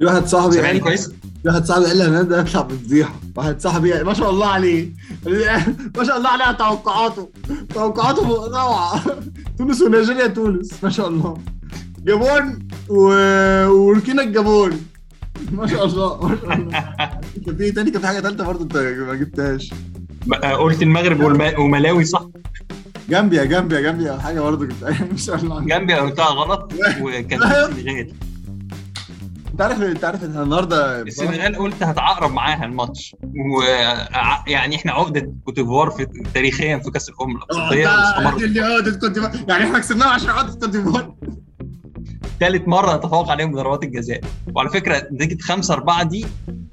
في واحد صاحبي سامعني قال كويس؟ في واحد صاحبي قال لي أنا ده يطلع بفضيحه واحد صاحبي ما شاء الله عليه. ما شاء الله عليه توقعاته. توقعاته روعة. تونس ونيجيريا تونس ما شاء الله. جابون و... وبوركينا الجابون. ما شاء الله ما شاء الله. كان في إيه تاني؟ كان في حاجة ثالثه برضه أنت ما جبتهاش. بقى قلت المغرب والم- وملاوي صح؟ جامبيا جامبيا جامبيا. حاجة برضه كنت ما شاء الله. جنبي قلتها غلط وكان السنغال انت عارف انت عارف إن النهارده السنغال قلت هتعقرب معاها الماتش. ويعني إحنا عقدة كوت ديفوار في تاريخيا في كأس الأمم الأفريقية اللي عقدة كوت ديفوار يعني إحنا كسبناها عشان عقدة كوت ديفوار ثالث مرة نتفوق عليهم بضربات الجزاء. وعلى فكرة نتيجة 5 4 دي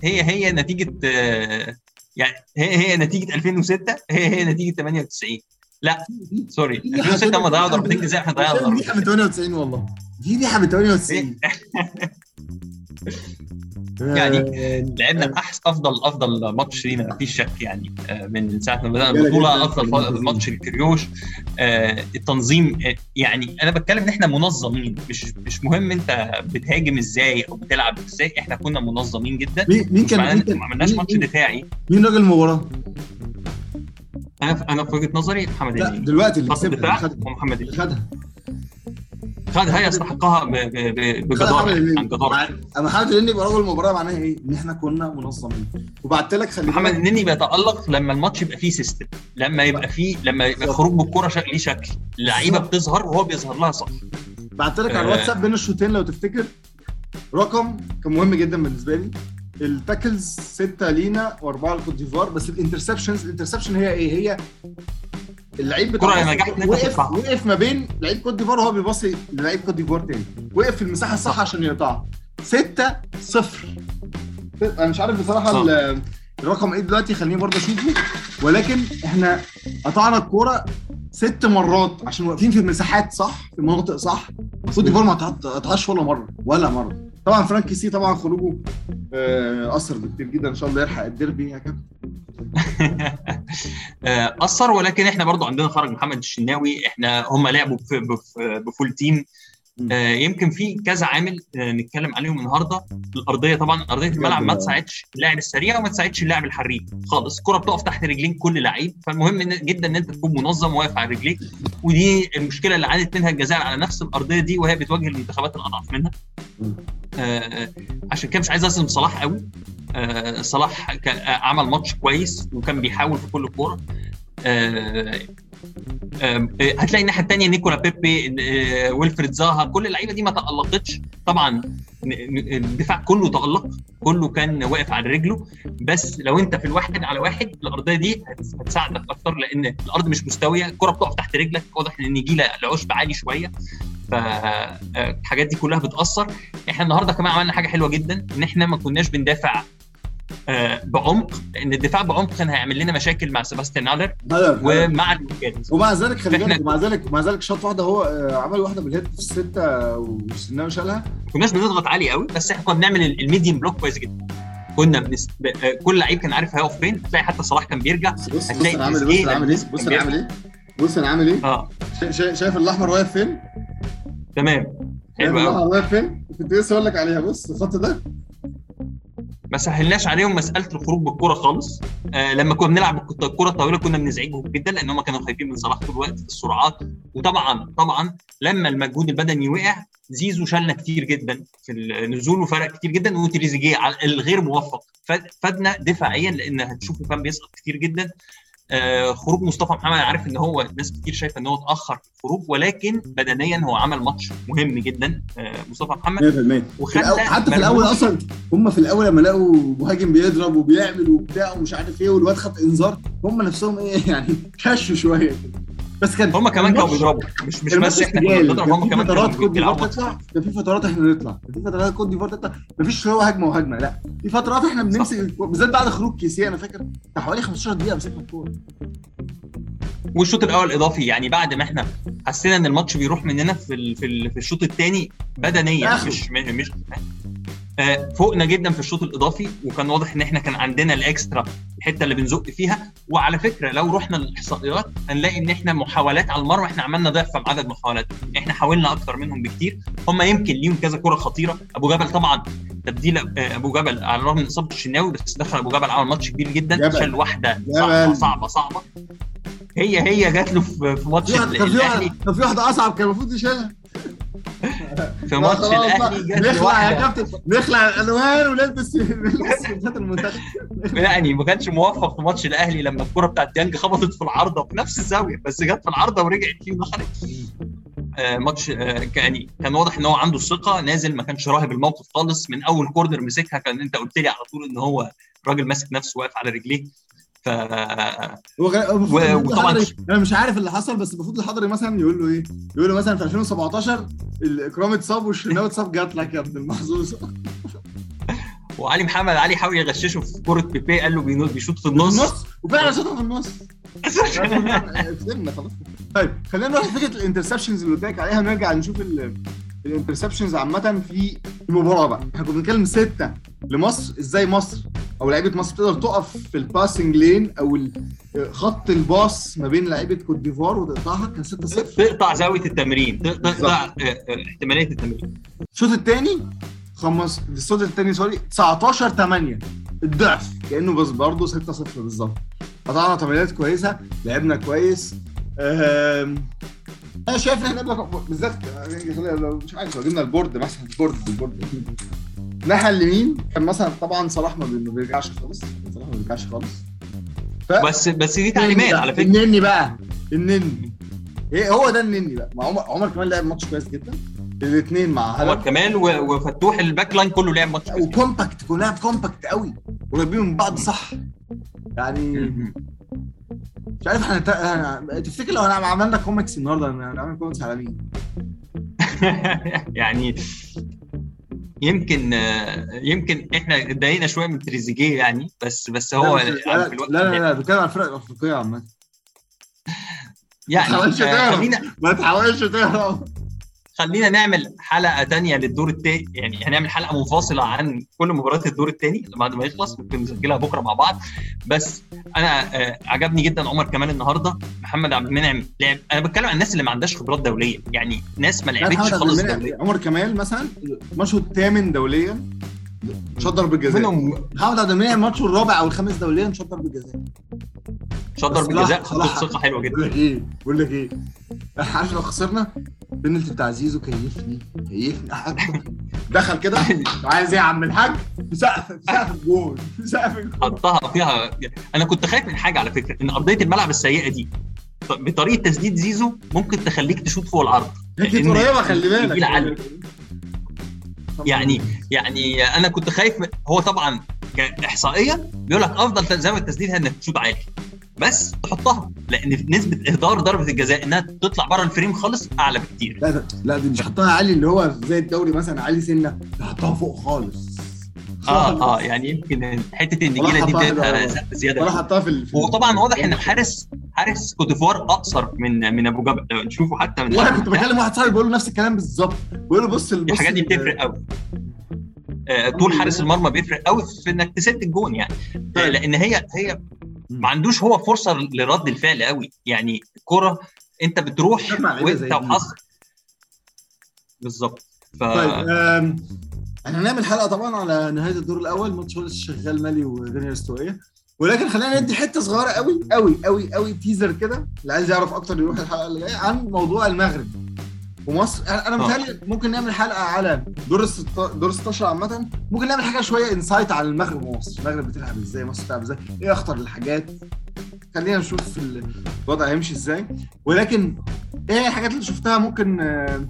هي هي نتيجة آه، يعني هي هي نتيجة 2006 هي هي نتيجة 98 لا sorry 2006 هم ضيعوا ضربتين جزاء إحنا ضيعنا دي ضربتين من 98 والله. دي دي من 98 يعني آه، لعبنا احسن أفضل أفضل ماتش لينا مفيش شك يعني آه، من ساعة ما بدأنا البطولة. أفضل ماتش لكريوش آه، التنظيم يعني أنا بتكلم إن إحنا منظمين مش مش مهم أنت بتهاجم إزاي أو بتلعب إزاي إحنا كنا منظمين جدا. مين كان ما عملناش ماتش دفاعي. مين راجل المباراه؟ أنا في- أنا في وجهة نظري محمد لا دلوقتي اللي خدها. ومحمد اللي خدها. خدها يستحقها ب- ب- ب- خدها بجدارة محمد يعني، عن اما محمد النني يبقى راجل المباراة معناها إيه؟ إن إحنا كنا منظمين وبعت لك خلي محمد النني بيتالق لما الماتش يبقى فيه سيستم لما يبقى فيه لما يبقى. خروج بالكوره شكل ليه شكل اللعيبه بالظبط. بتظهر وهو بيظهر لها صح بعت لك على آه. الواتساب بين الشوطين لو تفتكر رقم كان مهم جدا بالنسبة لي ال tackles ستة لينا وأربعة لكوت ديفوار بس ال interceptions ال interception هي إيه؟ هي اللعيب بتاع وقف. وقف ما بين لعيب كوت ديفوار وهو بيباصي للعيب كوت ديفوار تاني. وقف في المساحة الصح صح. عشان يقطعها. 6 0 أنا مش عارف بصراحة الرقم إيه دلوقتي خليني برضه أشوفه. ولكن إحنا قطعنا الكورة ست مرات عشان واقفين في مساحات صح في مناطق صح. كوت ديفوار ما قطعهاش ولا مرة ولا مرة. طبعا فرانك كيسي طبعا خروجه آه، أثر بكتير جدا. إن شاء الله يلحق الديربي يا كابتن. أثر ولكن إحنا برضو عندنا خرج محمد الشناوي. إحنا هم لعبوا بف- بف- ب full team آه، يمكن في كذا عامل آه، نتكلم عليهم النهارده. الأرضية طبعا أرضية الملعب ما تساعدش اللاعب السريع وما تساعدش اللاعب الحريف خالص. الكرة بتقف تحت رجلين كل لعيب فالمهم جدا إن أنت تكون منظم واقف على رجليك. ودي المشكلة اللي عانت منها الجزائر على نفس الأرضية دي وهي بتواجه المنتخبات الأضعف منها. آه، عشان كده مش عايز اظلم صلاح قوي. آه، صلاح آه، عمل ماتش كويس وكان بيحاول في كل كوره آه، آه، آه، هتلاقي الناحية الثانية نيكولا بيبي آه، ويلفريد زاها كل اللعيبة دي ما تألقتش. طبعا الدفاع كله تألق كله كان واقف على رجله. بس لو انت في الواحد على واحد الأرضية دي هت- هتساعدك أكتر لأن الأرض مش مستوية. الكره بتقف تحت رجلك واضح إن النجيله العشب عالي شوية. فالحاجات دي كلها بتأثر. إحنا النهارده كمان عملنا حاجة حلوة جدا إن إحنا ما كناش بندافع آه، بعمق لأن الدفاع بعمق كان هيعمل لنا مشاكل مع سيباستيان هالر ومع الموجات ومع ذلك خلي بالك ومع ذلك ومع ذلك شاط واحدة هو آه، عمل واحدة بال head في الستة والشناوي شالها كناش بنضغط عالي قوي بس إحنا كنا بنعمل ال- ال medium block كويس جدا. كنا بنس... ب... آه، كل لعيب كان عارف هيقف فين تلاقي حتى صلاح كان بيرجع. بص بص أنا عامل بص أنا عامل إيه؟ بص أنا عامل إيه؟ بص أنا عامل إيه؟ آه. شا- شا- شايف الأحمر واقف فين؟ تمام. حلو قوي الأحمر واقف فين؟ كنت لسه أقول لك عليها. بص الخط ده. ما سهلناش عليهم مسألة الخروج بالكرة خالص. آه لما كنا بنلعب الكرة الطويله كنا بنزعجهم جدا لأن هم كانوا خايفين من صلاح طول الوقت في السرعات. وطبعا طبعا لما المجهود البدني وقع زيزو شالنا كتير جدا في النزول وفرق كتير جدا وتريزيجيه الغير موفق. فاد- فادنا دفاعيا لأن هتشوفه كان بيسقط كتير جدا. خروج مصطفى محمد عارف إن هو ناس كتير شايفة إن هو اتأخر في الخروج ولكن بدنيا هو عمل ماتش مهم جدا آه مصطفى محمد 100% في وخلى الأول حتى في الأول أصلا هم في الأول لما لقوا مهاجم بيضرب وبيعمل وبتاع ومش عارف إيه والواد خد إنذار هم نفسهم إيه يعني كشوا شوية كده. بس كان هم كمان كانوا بيضربوا. مش مش بس إحنا كنا. بنضرب هم كمان فترات كانوا بيلعبوا كان في فترات إحنا نطلع. في فترات كوت ديفوار تطلع مفيش هو هجمة وهجمة لا. في فترات إحنا بنمسك بالذات بعد خروج كيسيه أنا فاكر حوالي 15 دقيقة مسكنا الكورة. والشوط الأول إضافي. يعني بعد ما إحنا حسينا إن الماتش بيروح مننا في ال- في, ال- في الشوط الثاني بدنيا. مش مش آه، فوقنا جدا في الشوط الإضافي وكان واضح إن إحنا كان عندنا الإكسترا الحتة اللي بنزق فيها. وعلى فكرة لو رحنا للإحصائيات هنلاقي إن إحنا محاولات على المرمى إحنا عملنا ضعف في عدد محاولات. إحنا حاولنا أكتر منهم بكتير. هم يمكن ليهم كذا كرة خطيرة. أبو جبل طبعا تبديل آه، أبو جبل على الرغم من إصابة الشناوي بس دخل أبو جبل عمل ماتش كبير جدا. شال واحدة جبل. صعبة صعبة. صعبه هي هي جات له في ماتش كان في واحدة أصعب كان المفروض يشيلها. في ماتش الأهلي نخلع يا كابتن. نخلع الألوان ونلبس نلبس المنتخب. يعني ما كانش موفق في ماتش الأهلي لما الكرة بتاعت ديانج خبطت في العارضة في نفس الزاوية بس جت في العارضة ورجعت فيه ودخلت. آه ماتش آه يعني كان واضح إن هو عنده الثقه نازل ما كانش راهب الموقف خالص. من أول كورنر مسكها كان أنت قلت لي على طول إن هو راجل ماسك نفسه واقف على رجليه. ف وغ- و- وطبعاً- أنا مش عارف اللي حصل بس المفروض الحضري مثلا يقول له إيه؟ يقول له مثلا في 2017 الاكرام اتصاب والشناوي اتصاب جات لك يا ابن المحظوظ وعلي محمد علي حاول يغششه في كوره بيبي قال له بيشوط في النص. النص؟ وفعلا شاطها في النص. فهمنا خلاص طيب خلينا نروح لفكرة ال interceptions اللي قلت لك عليها ونرجع نشوف ال interceptions عامة في المباراه بقى. إحنا كنا بنتكلم ستة لمصر إزاي مصر أو لعيبة مصر تقدر تقف في ال passing lane أو خط ال pass ما بين لعيبة كوت ديفوار وتقطعها كان 6 0 تقطع زاوية التمرير تقطع آه، آه، احتمالية التمرير الشوط الثاني خمس الشوط الثاني sorry 19 8 الضعف كأنه بس برضه 6 0 بالظبط. قطعنا تمريرات كويسة لعبنا كويس. أم... أنا شايف إن إحنا بالذات لو مش عارف لو جبنا ال board مثلا ال board ال board. الناحيه اليمين كان مثلا طبعا صلاح ما بي- ما بيرجعش خالص. صلاح ما بيرجعش خالص. ف... بس بس دي تعليمات على فكرة. النني بقى النني. إيه هو ده النني بقى. مع عمر عمر كمان لعب ماتش كويس جدا. الاثنين مع عمر هلا كمال و- وفتوح ال back line كله لعب ماتش كويس. و compact لعب compact قوي. قريبين من بعض صح. يعني مش عارف إحنا تفتكر لو انا عملنا كوميكس النهارده هنعمل كوميكس على مين؟ يعني يمكن يمكن إحنا اتضايقنا شوية من تريزيجيه يعني بس بس هو لا يعني لا لا, لا, لا بتكلم عن الفرق الأفريقية عامه يعني ما تحاولش آه، تهرب. ما تحاولش تهرب. خلينا نعمل حلقة تانية للدور الثاني يعني هنعمل حلقة منفصلة عن كل مباريات الدور الثاني بعد ما يخلص ممكن نسجلها بكرة مع بعض. بس أنا آه، عجبني جدا عمر كمال النهارده. محمد عبد المنعم لعب أنا بتكلم عن الناس اللي ما عندهاش خبرات دولية. يعني ناس ما لعبتش خالص دولية. عمر كمال مثلا ماتشه الثامن دوليا شاط ضربة جزاء محمد عبد المنعم ماتشه الرابع أو الخامس دوليا شاط ضربة جزاء شاط ضربه جزاء خدت ثقه حلوة جدا. بقول لك إيه؟ بقول لك إيه؟ عارف لو خسرنا؟ البنالتي بتاع زيزو كيفني كيفني دخل كده. عايز إيه يا عم الحاج؟ سقف سقف الجول سقف الجول حطها فيها. أنا كنت خايف من حاجة على فكرة إن أرضية الملعب السيئة دي بطريقة تسديد زيزو ممكن تخليك تشوط فوق العرض هي كانت قريبة خلي بالك. يعني يعني أنا كنت خايف هو طبعا احصائيا بيقول لك أفضل زاويه تسديد إنك تشوط عالي بس تحطها لأن نسبة إهدار ضربة الجزاء إنها تطلع بره ال frame خالص أعلى بكتير. لا لا دي مش حطها عالي اللي هو زي الدوري مثلا عالي سنة ده حطها فوق خالص. آه آه يعني يمكن حتة النجيله دي حطها زيادة ولا حطها في ال- في وطبعا واضح إن الحارس حارس كوت ديفوار أقصر من من أبو جبل. لو نشوفه حتى من وأنا كنت بكلم واحد صاحبي بقول له نفس الكلام بالظبط. بقول له بص الحاجات دي بتفرق قوي آه، طول حارس المرمى بيفرق قوي في إنك تسد الجون يعني. طيب. لأن هي هي ما عندوش هو فرصة لرد الفعل قوي. يعني الكره انت بتروح وانت. وحظك بالظبط. ف طيب إحنا هنعمل حلقة طبعا على نهاية الدور الأول. ماتش هو شغال مالي وغينيا الاستوائية ولكن خلينا ندي حتة صغيرة قوي قوي قوي قوي teaser كده. اللي عايز يعرف أكتر يروح الحلقة اللي جاية عن موضوع المغرب. ومصر أنا آه. متهيألي ممكن نعمل حلقة على دور الست... دور 16 عامة. ممكن نعمل حاجة شوية insight على المغرب ومصر. المغرب بتلعب إزاي؟ مصر بتلعب إزاي؟ إيه أخطر الحاجات؟ خلينا نشوف ال- الوضع هيمشي إزاي. ولكن إيه الحاجات اللي شفتها ممكن آه،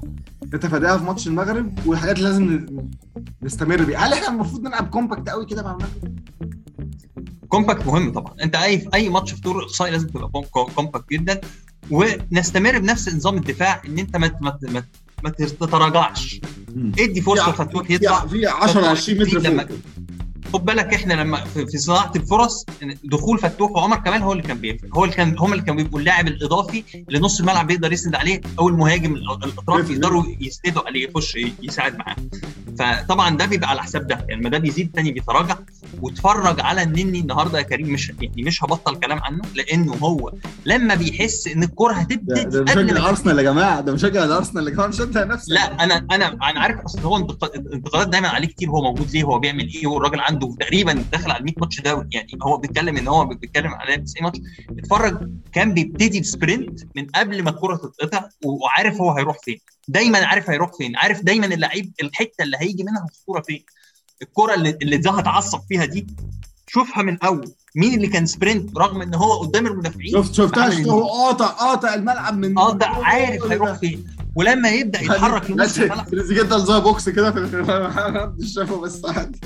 نتفاداها في ماتش المغرب والحاجات اللي لازم نستمر بيها؟ هل إحنا المفروض نلعب compact قوي كده مع المغرب؟ compact مهم طبعا. أنت اي في أي ماتش في دور الإقصائي لازم تبقى com- com- compact جدا. ونستمر بنفس نظام الدفاع إن أنت ما ما ما, ما تتراجعش. إدي فرصة في- فتوح يطلع. في في 10 20 متر فوق. خد بالك إحنا لما في صناعة الفرص دخول فتوح وعمر كمال هو اللي كان بيفرق هو اللي كان هم اللي كانوا بيبقوا اللاعب الإضافي اللي نص الملعب بيقدر يسند عليه أو المهاجم ال- الأطراف. يقدروا يسندوا عليه يخش يساعد معاه. فطبعا ده بيبقى على حساب ده. يعني لما ده بيزيد الثاني بيتراجع. واتفرج على النني النهارده يا كريم مش يعني مش هبطل كلام عنه لأنه هو لما بيحس إن الكرة ده هتبتدي ده قبل مشجع الأرسنال يا جماعة ده مشجع الأرسنال يا جماعة مش أنت نفسك. لا أنا أنا أنا عارف أصل هو انتقاد- انتقادات دايما عليه كتير هو موجود ليه هو بيعمل إيه والراجل عنده تقريبا داخل على 100 ماتش دوري يعني هو بيتكلم إن هو بيتكلم على 90 ماتش. اتفرج كان بيبتدي ب sprint من قبل ما الكرة تتقطع وعارف هو هيروح فين. دايما عارف هيروح فين عارف دايما اللعيب الحتة اللي هيجي منها الخطوره فين. الكرة اللي اللي ده هتعصب فيها دي شوفها من أول. مين اللي كان sprint رغم إن هو قدام المدافعين؟ شفت شفتها هو قاطع قاطع الملعب من ده عارف هيروح فين. ولما يبدأ يتحرك لنص الملعب ده زي box كده في محدش شافه بس عادي.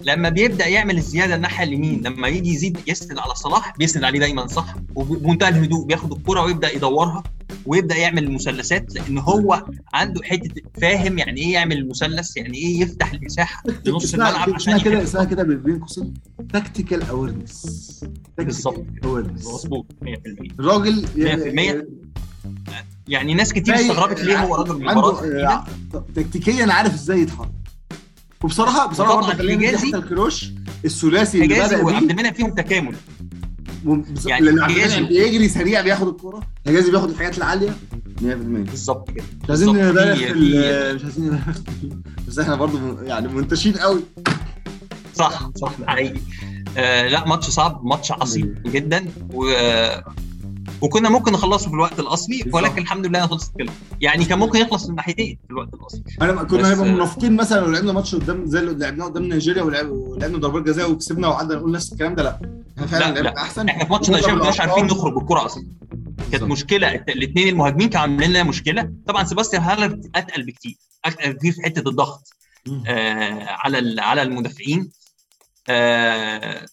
لما بيبدأ يعمل الزيادة الناحية اليمين لما يجي يزيد يسند على صلاح بيسند عليه دايما صح وبمنتهى الهدوء بياخد الكرة ويبدأ يدورها. ويبدأ يعمل المثلثات لأن هو عنده حتة فاهم يعني إيه يعمل المثلث يعني إيه يفتح المساحة لنص الملعب اسمها عشان كده اسمها كده بين قوسين. tactical awareness بالظبط. مظبوط 100% الراجل 100%. يعني ناس كتير استغربت ليه هو راجل مباراة عنده آه، تكتيكيا عارف إزاي يتحرك. وبصراحه بصراحة برضه خلينا الكروش الثلاثي اللي بدأ وعبد بيه المنعم فيهم تكامل. يعني لأن بيجري سريع بياخد الكورة. حجازي بياخد الحاجات العالية. 100% بالظبط كده. مش عايزين. نبالغ في- مش عايزين نبالغ بس إحنا برضه يعني منتشين قوي. صح صح حقيقي. آه لا ماتش صعب ماتش عصيب جدا. و وكنا ممكن نخلصه في الوقت الأصلي. ولكن الحمد لله خلصت كده. يعني كان ممكن يخلص من ناحيتين في الوقت الأصلي. أنا كنا هيبقى منافقين مثلا لو لعبنا ماتش قدام زي اللي لعبناه قدام نيجيريا ولعب- ولعبنا ضربات جزاء وكسبنا وقعدنا نقول نفس الكلام ده لا. فعلا لا، لا. أحسن. إحنا في ماتش نيجيريا ما كناش عارفين نخرج بالكرة أصلا. كانت. مشكلة. الاثنين المهاجمين كانوا عاملين لنا مشكلة. طبعا سيباستيان هالر أتقل بكتير. أتقل بكتير في حتة الضغط آه على على المدافعين. آه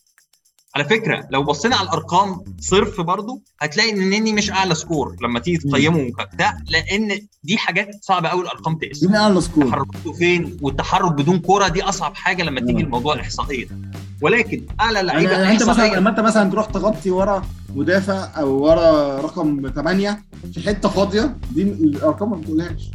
على فكرة لو بصينا على الأرقام صرف برضو هتلاقي إن النني مش أعلى score لما تيجي تقيمه كبتاع لأن دي حاجات صعبة قوي الأرقام تقيس مين أعلى score؟ تحركته فين والتحرك بدون كورة دي أصعب حاجة لما تيجي. الموضوع الإحصائية. ولكن أعلى يعني لعيبة يعني أنت مثلا لما أنت مثلا تروح تغطي ورا مدافع أو ورا رقم 8 في حتة فاضية دي الأرقام ما بتقولهاش.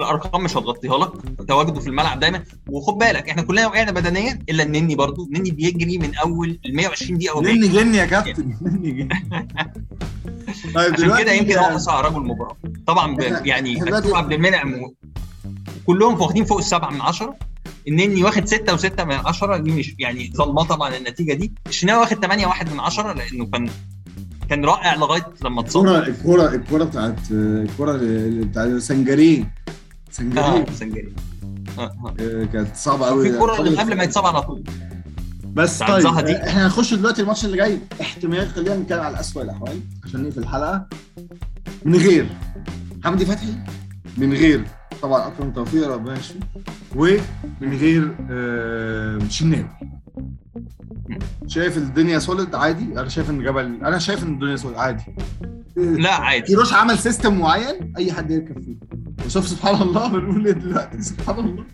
الأرقام مش هتغطيها لك. تواجده في الملعب دايما. وخد بالك إحنا كلنا وقعنا بدنيا إلا النني برضو. النني بيجري من أول ال 120 دقيقة وبيجري. نني جن يا كابتن. نني جن طيب عشان كده يمكن هو اسرع رجل المباراه طبعا يعني عبد المنعم كلهم واخدين فوق السبعة من عشرة. النني واخد ستة وستة من عشرة دي مش يعني ظلمه طبعا النتيجة دي. الشناوي واخد 8 واحد من عشرة لأنه كان كان رائع لغاية لما اتصاب. الكرة الكرة الكرة بتاعت اللي بتاعت سنجاري سنجاري آه سنجري آه، آه. آه، كانت صعبة قوي في كوره قبل ما يتصاب على طول. بس طيب دي. إحنا هنخش دلوقتي الماتش اللي جاي. احتمال خلينا نتكلم على اسوء الأحوال عشان نقفل الحلقة. من غير حمدي فتحي من غير طبعا أكرم توفيق ربنا يشفيه. ومن غير آه، شناوي. شايف الدنيا solid عادي. أنا شايف إن جبل أنا شايف إن الدنيا solid عادي. لا عادي. كيروش عمل system معين أي حد يركب فيه. وشوف سبحان الله بنقول إيه دلوقتي؟ سبحان الله.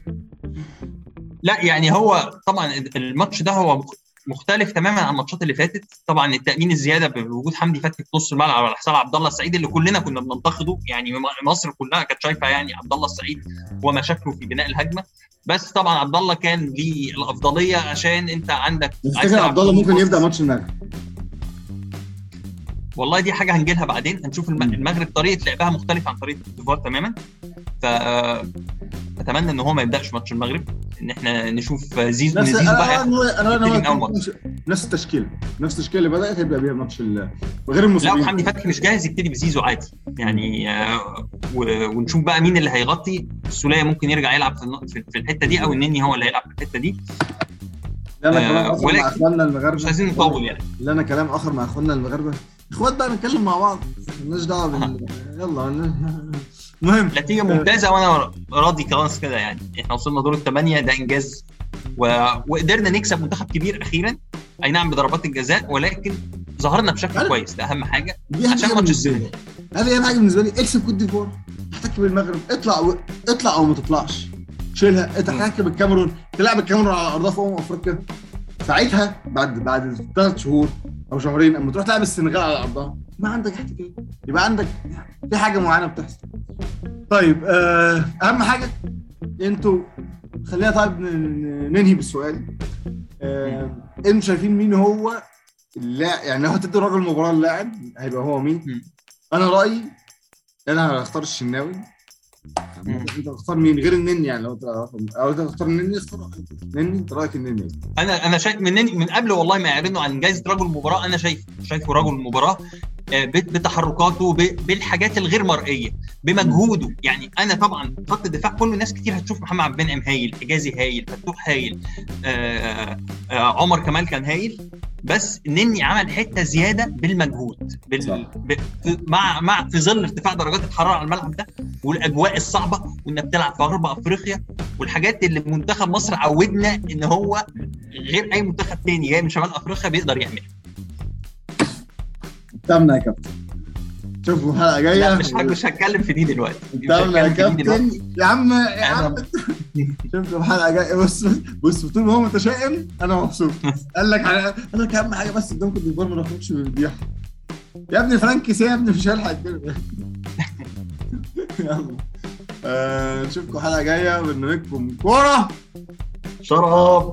لا يعني هو طبعا الماتش ده هو مختلف تماما عن الماتشات اللي فاتت. طبعا التأمين الزيادة بوجود حمدي فتحي في نص الملعب على حساب عبد الله السعيد اللي كلنا كنا بننتقده. يعني مصر كلها كانت شايفة يعني عبد الله السعيد ومشاكله في بناء الهجمة. بس طبعا عبد الله كان ليه الأفضلية عشان أنت عندك تفتكر عبد الله ممكن. يبدأ ماتش المغرب؟ والله دي حاجة هنجيلها بعدين. هنشوف. المغرب طريقة لعبها مختلفة عن طريقة الديفوار تماما. ف أتمنى إن هو ما يبدأش ماتش المغرب. إن إحنا نشوف زيزو ان نفس زيزو بقى أنا أنا, أنا. نفس التشكيلة. نفس التشكيلة اللي بدأت هيبدأ بيها ماتش ال- وغير لا وحمدي فتحي مش جاهز يبتدي بزيزو عادي. يعني آه، ونشوف بقى مين اللي هيغطي. السوليه ممكن يرجع يلعب في الحتة دي أو النني هو اللي هيلعب في الحتة دي. لا أنا آه، كلام آخر مع إخواننا مش المغاربه عايزين نطول يعني. لا أنا كلام آخر مع إخواننا المغاربة. اخوات بقى نتكلم مع بعض. مالناش دعوة بال يلا. المهم نتيجه ممتازة وأنا راضي خلاص كده يعني. إحنا وصلنا دور الثمانيه ده إنجاز. و... وقدرنا نكسب منتخب كبير أخيرا. أي نعم بضربات الجزاء ولكن ظهرنا بشكل كويس. ده أهم حاجة. عشان ماتش لي. هذه أهم حاجة بالنسبة لي. اكسب كوت ديفوار احتك بالمغرب. اطلع و... اطلع أو ما تطلعش. شيلها. تحتك بالكاميرون تلعب الكاميرون على أرضها في أمم أفريقيا. ساعتها بعد بعد ثلاث شهور أو شهرين. أما تروح تلعب السنغال على أرضها ما عندك احتكاك يبقى عندك في حاجة معينة بتحصل. طيب آه أهم حاجة أنتوا خلينا طيب ننهي بالسؤال. آه، أنتوا شايفين مين هو اللاعب يعني لو هتدي راجل المباراه اللاعب هيبقى هو مين؟ أنا رأيي أنا هختار الشناوي. أنت هتختار مين غير النني يعني لو انت أو أنت هتختار النني اختار نني أنت رأيك النني؟ أنا أنا شايف من من قبل والله ما يعلنوا عن جائزه رجل المباراه أنا شايف شايفه رجل المباراه آه، بت- بتحركاته بالحاجات الغير مرئية بمجهوده. يعني أنا طبعا خط الدفاع كله ناس كتير هتشوف محمد عبد المنعم هايل حجازي هايل فتوح هايل آه، آه، عمر كمال كان هايل. بس نني عمل حتة زيادة بالمجهود صح. بال... ب... مع مع في ظل ارتفاع درجات الحرارة على الملعب ده والأجواء الصعبة وإنك بتلعب في غرب أفريقيا والحاجات اللي منتخب مصر عودنا إن هو غير أي منتخب تاني جاي من شمال أفريقيا بيقدر يعملها تمنا يا كابتن. شوفوا الحلقة جاية. لا مش مش هتكلم في دي دلوقتي. تمنا يا. كابتن. يا عم يا عم. شوفوا الحلقة جاية بص بص طول ما هو متشائم؟ أنا مبسوط. قال لك قال لك اهم حاجة بس قدامكم الديفار ما نخرجش من الفضيحه يا ابني فرانكي سي يا ابني مش هيلحق الدنيا يلا. آه، نشوفكم حلقة جاية. برنامجكم كورة. شرف.